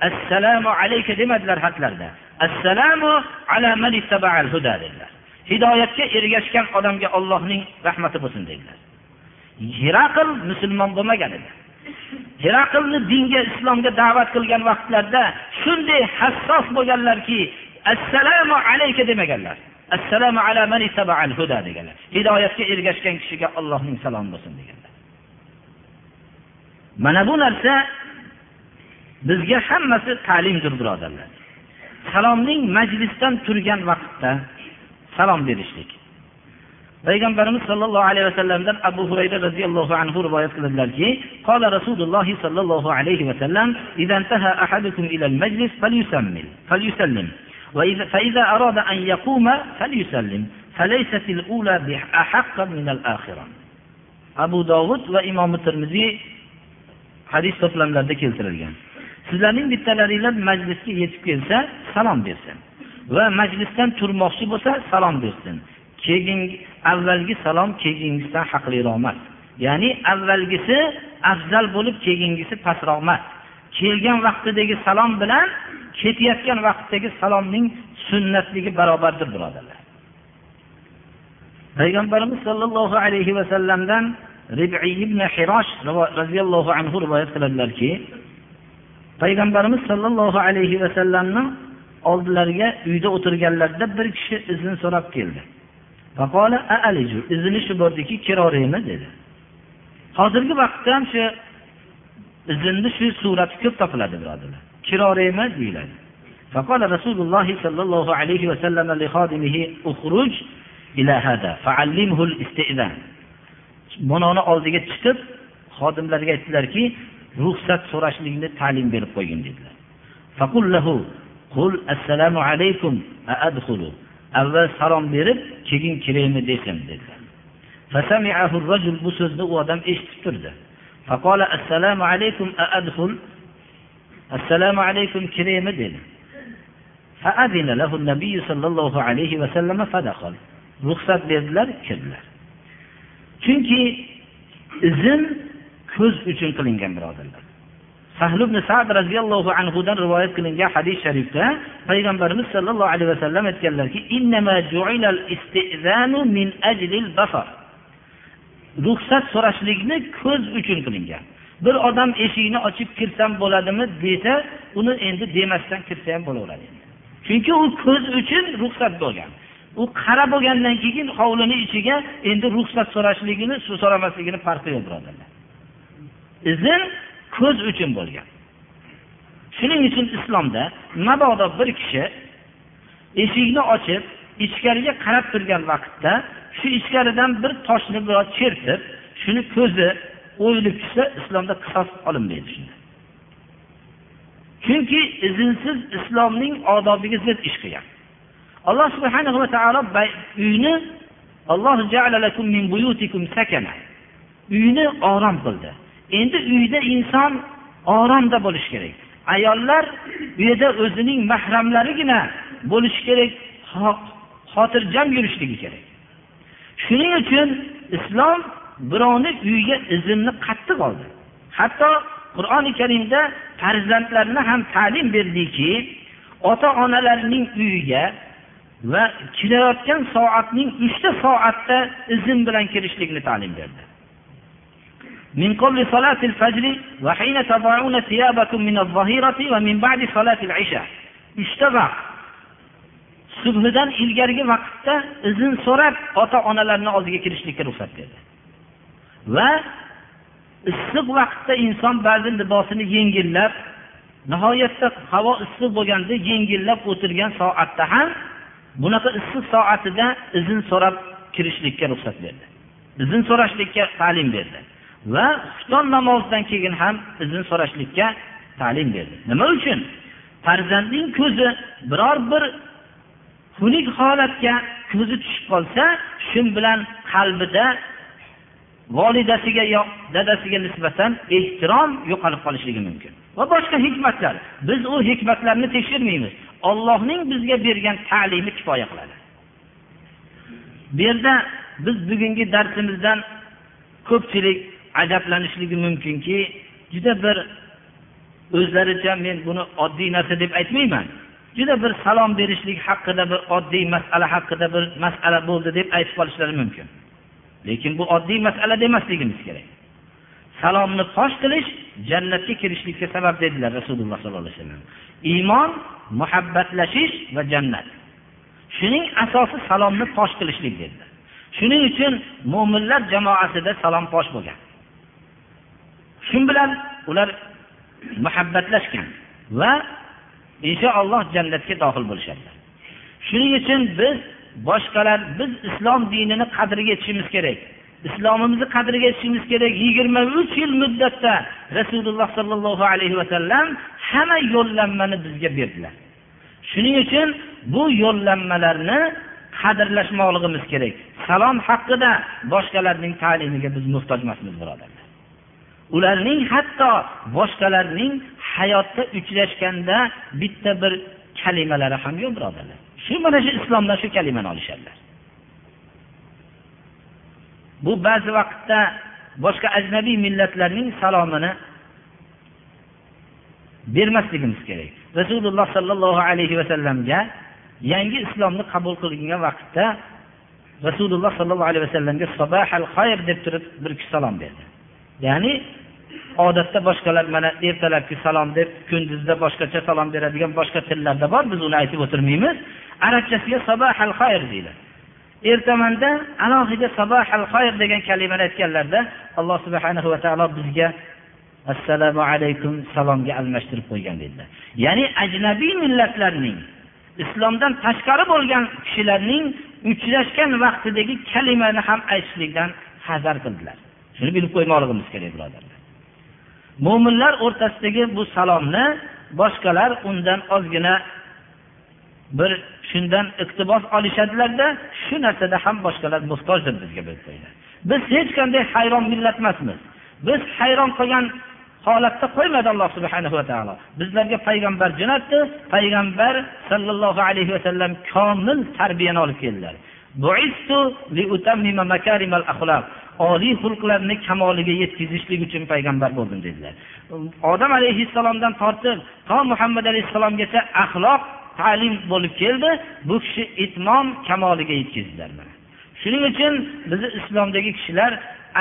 assalomu alayka demadilar xatlarda assalomu ala huda dedilar hidoyatga ergashgan odamga ollohning rahmati bo'lsin dedilar hiraql musulmon bo'lmagan edi. Hiraqlni dinga islomga da'vat qilgan vaqtlarda shunday hassos bo'lganlarki assalomu alayka demaganlar. assalomu ala mani tabaal huda deganlar. Hidoyatga ergashgan kishiga allohning salomi bo'lsin deganlar. Mana bu narsa bizga hammasi ta'limdir birodarlar. Salomning majlisdan turgan vaqtda salom berishlik. Payg'ambarimiz sollallohu alayhi vasallamdan abu hurayra roziyallohu anhu rivoyat qiladilarki qola rasululloh sollallohu alayhi vasallam عليه وسلم إذا انتهى أحدكم إلى المجلس فليسلم فليسلم وإذا فإذا أراد أن يقوم فليسلم فليست الأولى بأحق من الآخرة أبو داود وإمام الترمذي hadis to'plamlarida keltirilgan sizlarning bittalaringlar majlisga yetib kelsa salom bersin va majlisdan turmoqchi bo'lsa salom bersin keyin avvalgi salom keyingisidan haqliroq emas ya'ni avvalgisi afzal bo'lib keyingisi pastroq emas kelgan vaqtidagi salom bilan ketayotgan vaqtdagi salomning sunnatligi barobardir birodarlar. Payg'ambarimiz sollallohu alayhi vasallamdan ribiy ibn hirosh roziyallohu anhu rivoyat qiladilarki payg'ambarimiz sollallohu alayhi vasallamni oldilariga uyda o'tirganlarida bir kishi izn so'rab keldi. Izini shu bordiki kiroraymi dedi. Hozirgi vaqtda ham shu izinni shu surati ko'p topiladi birodarlar. kiroraymi deyiladi فقال رسول الله صلى الله عليه وسلم لخادمه اخرج إلى هذا فعلمه الاستئذان bunoni oldiga chiqib xodimlarga aytdilarki ruxsat so'rashlikni ta'lim berib qo'ygin dedilar qul assalomu alaykum adxulu avval salom berib keyin kiraymi desam dedilar bu so'zni u odam eshitib turdi assalomu alaykum adxul assalomu alaykum kiraymi dedi فأذن له النبي صلى الله عليه وسلم فدخل ruxsat berdilar kirdilar chunki izn ko'z uchun qilingan birodarlar sahl ibn sad roziyallohu anhudan rivoyat qilingan hadis sharifda payg'ambarimiz sollallohu alayhi vasallam aytganlarki ruxsat so'rashlikni ko'z uchun qilingan Bir odam eshikni ochib kirsam bo'ladimi desa uni endi demasdan kirsa ham bo'laveradi. Chunki u ko'z uchun ruxsat bo'lgan. U qara bo'lgandan keyin hovlini ichiga endi ruxsat so'rashligini so'ramasligini farqi yo'q birodarlar. Izn ko'z uchun bo'lgan. Shuning uchun islomda mabodo bir kishi eshikni ochib ichkariga qarab turgan vaqtda shu ichkaridan bir toshni biroz chertib shuni ko'zi o'yilib tushsa islomda qisos olinmaydi shunda. Chunki izinsiz islomning odobiga zid ish qilgan. Alloh subhanahu va taolo uyni alloh min buyutikum sakana uyni orom qildi. Endi uyda inson oromda bo'lishi kerak. Ayollar u yerda o'zining mahramlarigina bo'lishi kerak xotirjam yurishligi kerak. Shuning uchun islom birovni uyiga iznni qattiq oldi hatto qur'oni karimda farzandlarni ham ta'lim berdiki ota onalarning uyiga va kelayotgan soatning uchta soatda izn bilan kirishlikni ta'lim berdi من قبل صلاة الفجر وحين تضعون ثيابكم من الظهيرة ومن بعد صلاة العشاء uchta vaqt subhidan ilgarigi vaqtda izn so'rab ota onalarni oldiga kirishlikka ruxsat berdi Va issiq vaqtda inson ba'zi libosini yengillab nihoyatda havo issiq bo'lganda yengillab o'tirgan soatda ham bunaqa issiq soatida izn so'rab kirishlikka ruxsat berdi. Izn so'rashlikka ta'lim berdi. Va xufton namozidan keyin ham izn so'rashlikka ta'lim berdi. Nima uchun? Farzandning ko'zi biror bir xunuk holatga ko'zi tushib qolsa shu bilan qalbida volidasiga yo dadasiga nisbatan ehtirom yo'qolib qolishligi mumkin. Va boshqa hikmatlar. Biz u hikmatlarni tekshirmaymiz. Ollohning bizga bergan ta'limi kifoya qiladi. Bu yerda biz bugungi darsimizdan ko'pchilik ajablanishligi mumkinki juda bir o'zlaricha men buni oddiy narsa deb aytmayman. Juda bir salom berishlik haqida bir oddiy masala haqida bir masala bo'ldi deb aytib qolishlari mumkin. Lekin bu oddiy masala demasligimiz kerak. Salomni fosh qilish jannatga kirishlikka sabab dedilar rasululloh sollallohu alayhi vasallam. Iymon muhabbatlashish va jannat. Shuning asosi salomni fosh qilishlik dedilar. Shuning uchun mo'minlar jamoasida salom fosh bo'lgan. Shu bilan ular muhabbatlashgan va inshaalloh jannatga dohil bo'lishadilar. Shuning uchun biz boshqalar biz islom dinini qadriga yetishimiz kerak. Islomimizni qadriga yetishimiz kerak yigirma uch yil muddatda rasululloh sollallohu alayhi vasallam hamma yo'llanmani bizga berdilar. Shuning uchun bu yo'llanmalarni qadrlashmoqligimiz kerak. Salom haqida boshqalarning ta'limiga biz muhtoj emasmiz birodarlar. Ularning hatto boshqalarning hayotda uchrashganda bitta bir kalimalari ham yo'q birodarlar. Shu mana shu islomdan shu kalimani olishadilar bu ba'zi vaqtda boshqa ajnabiy millatlarning salomini bermasligimiz kerak. Rasululloh sollallohu alayhi vasallamga yangi islomni qabul qilgan vaqtda rasululloh sollallohu alayhi vasallamga sabahal xayr deb turib bir kishi salom berdi. Ya'ni odatda boshqalar mana ertalabki salom deb kunduzda boshqacha salom beradigan boshqa tillarda bor biz uni aytib o'tirmaymiz. Arabchasiga sabahal xayr deyiladi ertamanda alohida sabahal xayr degan kalimani aytganlarda alloh subhanahu va taolo bizga assalomu alaykum salomga almashtirib qo'ygan dedilar ya'ni ajnabiy millatlarning islomdan tashqari bo'lgan kishilarning uchrashgan vaqtidagi kalimani ham aytishlikdan hazar qildilar. Shuni bilib qo'ymoqligimiz kerak birodarlar. Mo'minlar o'rtasidagi bu salomni boshqalar undan ozgina bir shundan iqtibos olishadilarda shu narsada ham boshqalar muhtojdir bizga bilib biz hech qanday hayron millat emasmiz biz hayron qolgan holatda qo'ymadi alloh subhana va taolo. Bizlarga payg'ambar jo'natdi payg'ambar sollallohu alayhi vasallam komil tarbiyani olib keldilar. Oliy xulqlarni kamoliga yetkazishlik uchun payg'ambar bo'ldim dedilar. Odam alayhissalomdan tortib to muhammad alayhissalomgacha axloq ta'lim bo'lib keldi bu kishi itmom kamoliga yetkazdilar shuning uchun bizni islomdagi kishilar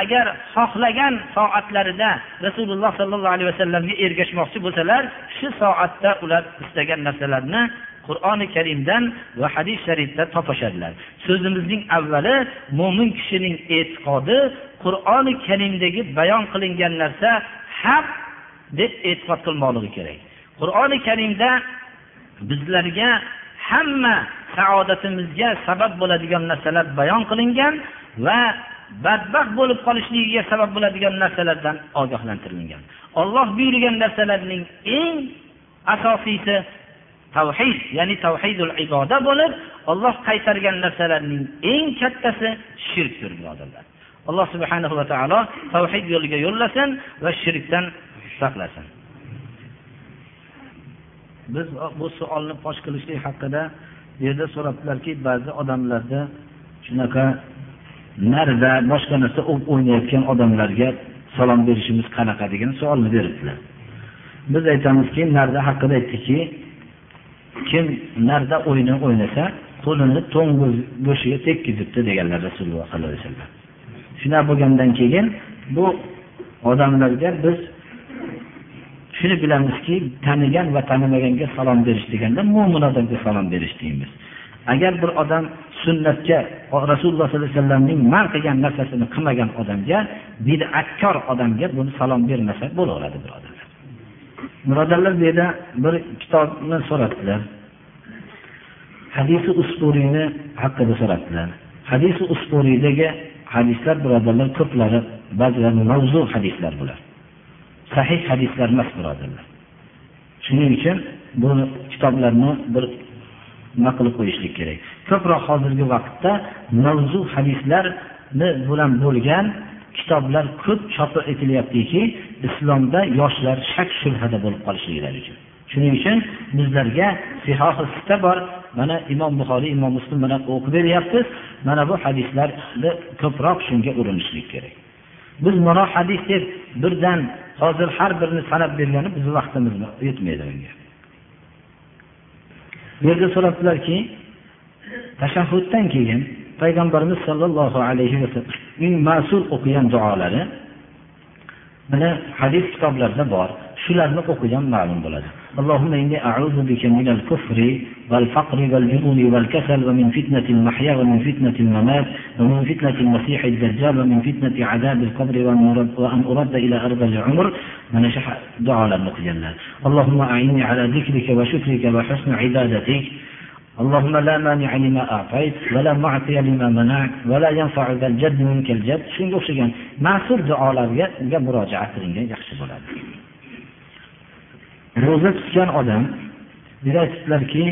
agar xohlagan soatlarida rasululloh sollallohu alayhi vasallamga ergashmoqchi bo'lsalar shu soatda ular istagan narsalarni qur'oni karimdan va hadis sharifda topishadilar. So'zimizning avvali mo'min kishining e'tiqodi qur'oni karimdagi bayon qilingan narsa haq deb e'tiqod qilmoqligi kerak. Qur'oni karimda bizlarga hamma saodatimizga sabab bo'ladigan narsalar bayon qilingan va badbaxt bo'lib qolishligiga sabab bo'ladigan narsalardan ogohlantirilgan. Olloh buyurgan narsalarning eng asosiysi tavhid ya'ni tavhidul iboda bo'lib olloh qaytargan narsalarning eng kattasi shirkdir birodarlar alloh subhanahu va taolo tavhid yo'liga yo'llasin va shirkdan saqlasin. Biz bu savolni fosh qilishlik haqida bu yerda so'rabdilarki ba'zi odamlarda shunaqa narida boshqa narsa o'ynayotgan odamlarga salom berishimiz qanaqa degan savolni beribdilar biz aytamizki narda haqida aytdikki kim narda o'yini o'ynasa qo'lini to'ng go'shtiga tekkizibdi deganlar rasululloh sollallohu alayhi vasallam. Shunaqa bo'lgandan keyin bu odamlarga biz shuni bilamizki tanigan va tanimaganga salom berish deganda mo'min odamga salom berish deymiz. Agar bir odam sunnatga rasululloh sollallohu alayhi vasallamning man qilgan narsasini qilmagan odamga bid'atkor odamga buni salom bermasa bo'laveradi birodarlar birodarlar bu yerda bir kitobni so'rabdilar hadisi usturiyni haqida so'rabdilar hadisi usturiydagi hadislar birodarlar ko'plari ba'zilari mavzu hadislar bular. Sahih hadislar emas birodarlar. Shuning uchun bu kitoblarni bir nima qilib qo'yishlik kerak. Ko'proq hozirgi vaqtda mavzu hadislarni bilan bo'lgan kitoblar ko'p chop etilyaptiki islomda yoshlar shak shubhada bo'lib qolishliklari uchun. Shuning uchun bizlarga sihohi sita bor. Mana imom buxoriy imom muslim bilan o'qib beryapmiz. Mana bu hadislarni ko'proq shunga urinishlik kerak. Biz mana hadis deb birdan hozir har birini sanab bergani bizni vaqtimiz yetmaydi bunga. Bu yerda so'rabdilarki tashahhuddan keyin payg'ambarimiz sollallohu alayhi vasallamning mas'ul o'qigan duolari mana hadis kitoblarida bor. Shularni o'qigan ma'lum bo'ladi اللهم إني أعوذ بك من الكفر والفقر والجنون والكسل ومن فتنة المحيا ومن فتنة الممات ومن فتنة المسيح الدجال ومن فتنة عذاب القبر وأن أرد إلى أرض العمر. من شح دعاء المقجلة اللهم أعني على ذكرك وشكرك وحسن عبادتك. اللهم لا مانع لما أعطيت ولا معطي لما منعت ولا ينفع ذا الجد منك الجد. o'xshagan ma'sur duolarga murojaat qilingan yaxshi bo'ladi ro'za tutgan odam bir aytibdilarki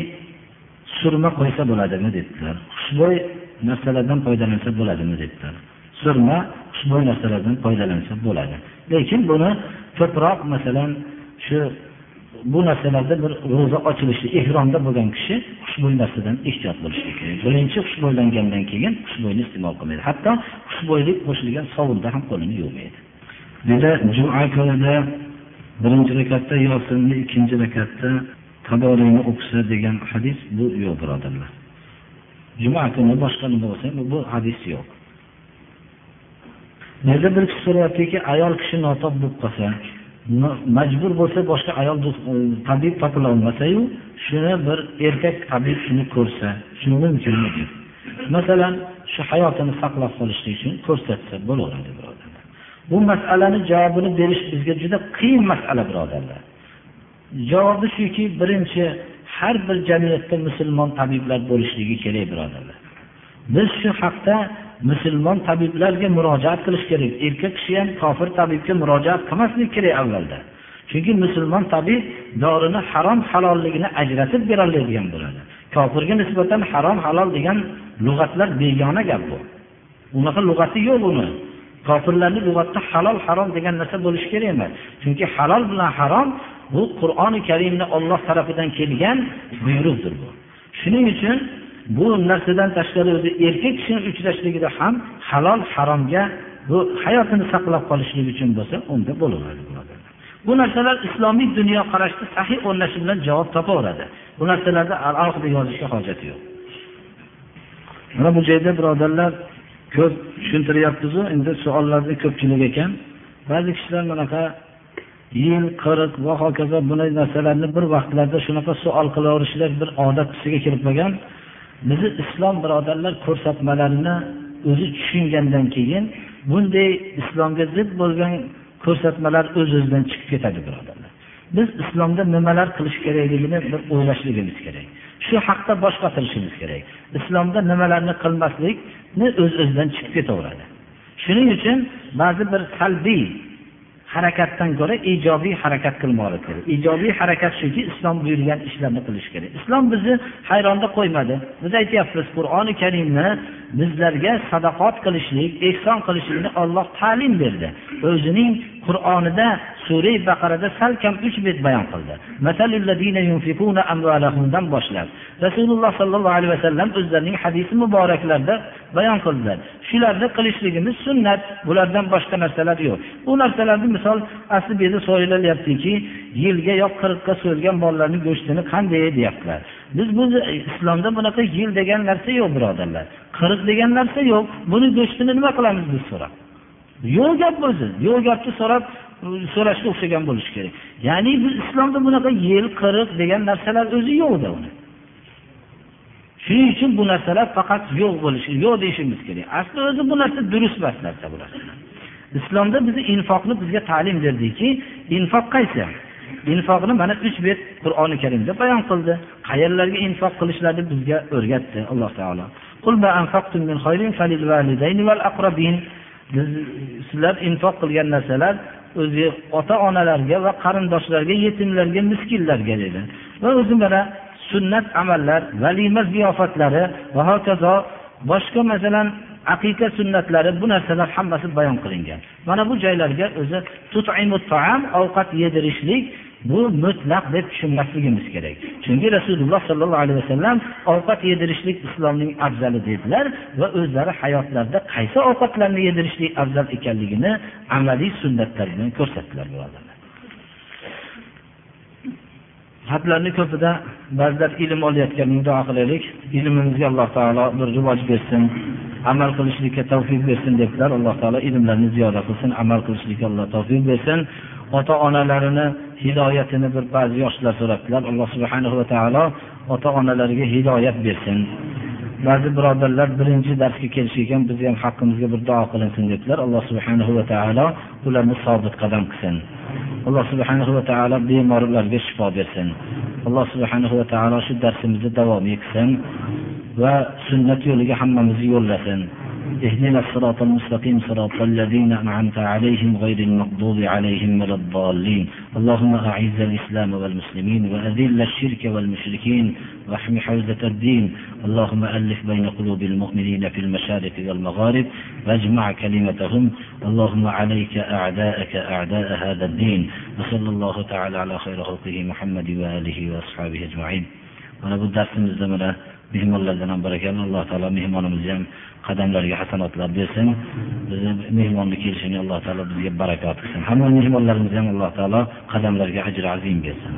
surma qo'ysa bo'ladimi dedilar. Xushbo'y narsalardan foydalansa bo'ladimi dedilar. Surma xushbo'y narsalardan foydalansa bo'ladi. Lekin buni ko'proq masalan shu bu narsalarda bir ro'za ochilishi ehromda bo'lgan kishi xushbo'y narsadan ehtiyot bo'lishi kerak. Birinchi xushbo'ylangandan keyin xushbo'yni iste'mol qilmaydi. Hatto xushbo'ylik qo'shilgan sovunda ham qo'lini yuvmaydi. Dedi juma kunida birinchi rakatda yosinni ikkinchi rakatda taboriyni o'qisa degan hadis bu yo'q birodarlar. Juma kuni boshqa nima bo'lsa bu hadis yo'q. Nega bir kishi so'rayaptiki ayol kishi notob bo'lib qolsa majbur bo'lsa boshqa ayol e, tabib topilolmasayu shuni bir erkak tabib shuni ko'rsa shuni mumkinmi masalan shu hayotini saqlab qolishlik uchun ko'rsatsa bo'laveradi birodar. Bu masalani javobini berish bizga juda qiyin masala birodarlar. Javobi shuki birinchi har bir jamiyatda musulmon tabiblar bo'lishligi kerak birodarlar. Biz shu haqda musulmon tabiblarga murojaat qilish kerak erkak kishi ham kofir tabibga murojaat qilmaslik kerak avvalda. Chunki musulmon tabib dorini harom halolligini ajratib berolmaydigan bo'ladi kofirga nisbatan harom halol degan lug'atlar begona gap bu. Unaqa lug'ati yo'q uni. Kofirlarni lug'atda halol harom degan narsa bo'lishi kerak emas. Chunki halol bilan harom bu qur'oni karimni olloh tarafidan kelgan buyruqdir bu. Shuning uchun bu narsadan tashqari o'zi erkak kishini uchrashligida ham halol haromga bu hayotini saqlab qolishlik uchun bo'lsa unda bo'laveradi bu narsalar islomiy dunyoqarashda sahiy o'rnashi bilan javob topaveradi. Bu narsalarni alohida yozishga hojati yo'q. Mana bu joyda birodarlar ko'p tushuntiryapmizu endi savollarni ko'pchilik ekan. Ba'zi kishilar bunaqa yil qirq va hokazo bunday narsalarni bir vaqtlarda shunaqa savol qilaverishlar bir odat tusiga kirib qolgan. Bizni islom birodarlar ko'rsatmalarini o'zi tushungandan keyin bunday islomga zid bo'lgan ko'rsatmalar o'z öz o'zidan chiqib ketadi birodarlar. Biz islomda nimalar qilish kerakligini bir o'ylashligimiz kerak. Shu haqda bosh qotirishimiz kerak. Islomda nimalarni qilmaslikni o'z öz o'zidan chiqib ketaveradi. Shuning uchun ba'zi bir salbiy harakatdan ko'ra ijobiy harakat qilmoqlik kerak ijobiy harakat shuki islom buyurgan ishlarni qilish kerak. Islom bizni hayronda qo'ymadi. Biz aytyapmiz qur'oni karimni bizlarga sadaqot qilishlik ehson qilishlikni olloh ta'lim berdi. O'zining qur'onida sura baqarada salkam uch bet bayon qildi. Boshlab rasululloh sollallohu alayhi vasallam o'zlarining hadisi muboraklarida bayon qildilar shularni qilishligimiz sunnat bulardan boshqa narsalar yo'q. Bu narsalarni misol asli bu yerda so'ralyaptiki yilga yo qirqqa so'yilgan bolalarni go'shtini qanday deyaptilar? Biz bu islomda bunaqa yil degan narsa yo'q birodarlar. Qirq degan narsa yo'q. Buni go'shtini nima qilamiz biz so'rab yo'q gap o'zi yo'q gapni so'rab so'rashga o'xshagan bo'lishi kerak. Ya'ni biz islomda bunaqa yil qirq degan narsalar o'zi yo'qda uni. Shuning uchun bu narsalar faqat yo'q bo'lishi yo'q deyishimiz kerak. Asli o'zi bu narsa durust emas narsa bu narsa. Islomda bizni infoqni bizga ta'lim berdiki infoq qaysi? Infoqni mana uch bet qur'oni karimda bayon qildi. Qayerlarga infoq qilishlarni bizga o'rgatdi alloh taolo. Sizlar infoq qilgan narsalar o'zi ota onalarga va qarindoshlarga yetimlarga miskinlarga dedi. Va o'zi mana sunnat amallar valima ziyofatlari va hokazo boshqa masalan aqiqa sunnatlari bu narsalar hammasi bayon qilingan. Mana bu joylarga o'zi ovqat yedirishlik bu mutlaq deb tushunmasligimiz kerak. Chunki rasululloh sollallohu alayhi vasallam ovqat yedirishlik islomning afzali dedilar va o'zlari hayotlarida qaysi ovqatlarni yedirishlik afzal ekanligini amaliy sunnatlar bilan ko'rsatdilar birodarlar xatlarni ko'pida ba'zilar ilm olayotgan duo qilaylik. Ilmimizga alloh taolo bir rivoj bersin amal qilishlikka tavfiq bersin debdilar. Alloh taolo ilmlarni ziyoda qilsin amal qilishlikka alloh tavfiq bersin. Ota onalarini hidoyatini bir ba'zi yoshlar so'rabdilar. Alloh subhanahu va taolo ota onalariga hidoyat bersin. Ba'zi birodarlar birinchi darsga kelish ekan bizni ham haqqimizga bir duo qilinsin debdilar alloh subhanahu va taolo ularni sobit qadam qilsin. Alloh subhanahu va taolo bemorlarga shifo bersin. Alloh subhanahu va taolo shu darsimizni davomiy qilsin va sunnat yo'liga hammamizni yo'llasin. اهدنا الصراط المستقيم صراط الذين أنعمت عليهم غير المغضوب عليهم ولا الضالين. اللهم أعز الإسلام والمسلمين وأذل الشرك والمشركين واحم حوزة الدين. اللهم ألف بين قلوب المؤمنين في المشارق والمغارب واجمع كلمتهم. اللهم عليك أعداءك أعداء هذا الدين. وصلى الله تعالى على خير خلقه محمد وآله وأصحابه أجمعين. ونبدأ في الزمن mehmonlardan ham barakalla alloh taolo mehmonimizni ham qadamlarga hasanotlar bersin. Bizni mehmonga kelishini alloh taolo bizga barakot qilsin. Hamma mehmonlarimizni ham alloh taolo qadamlarga ajri azim bersin.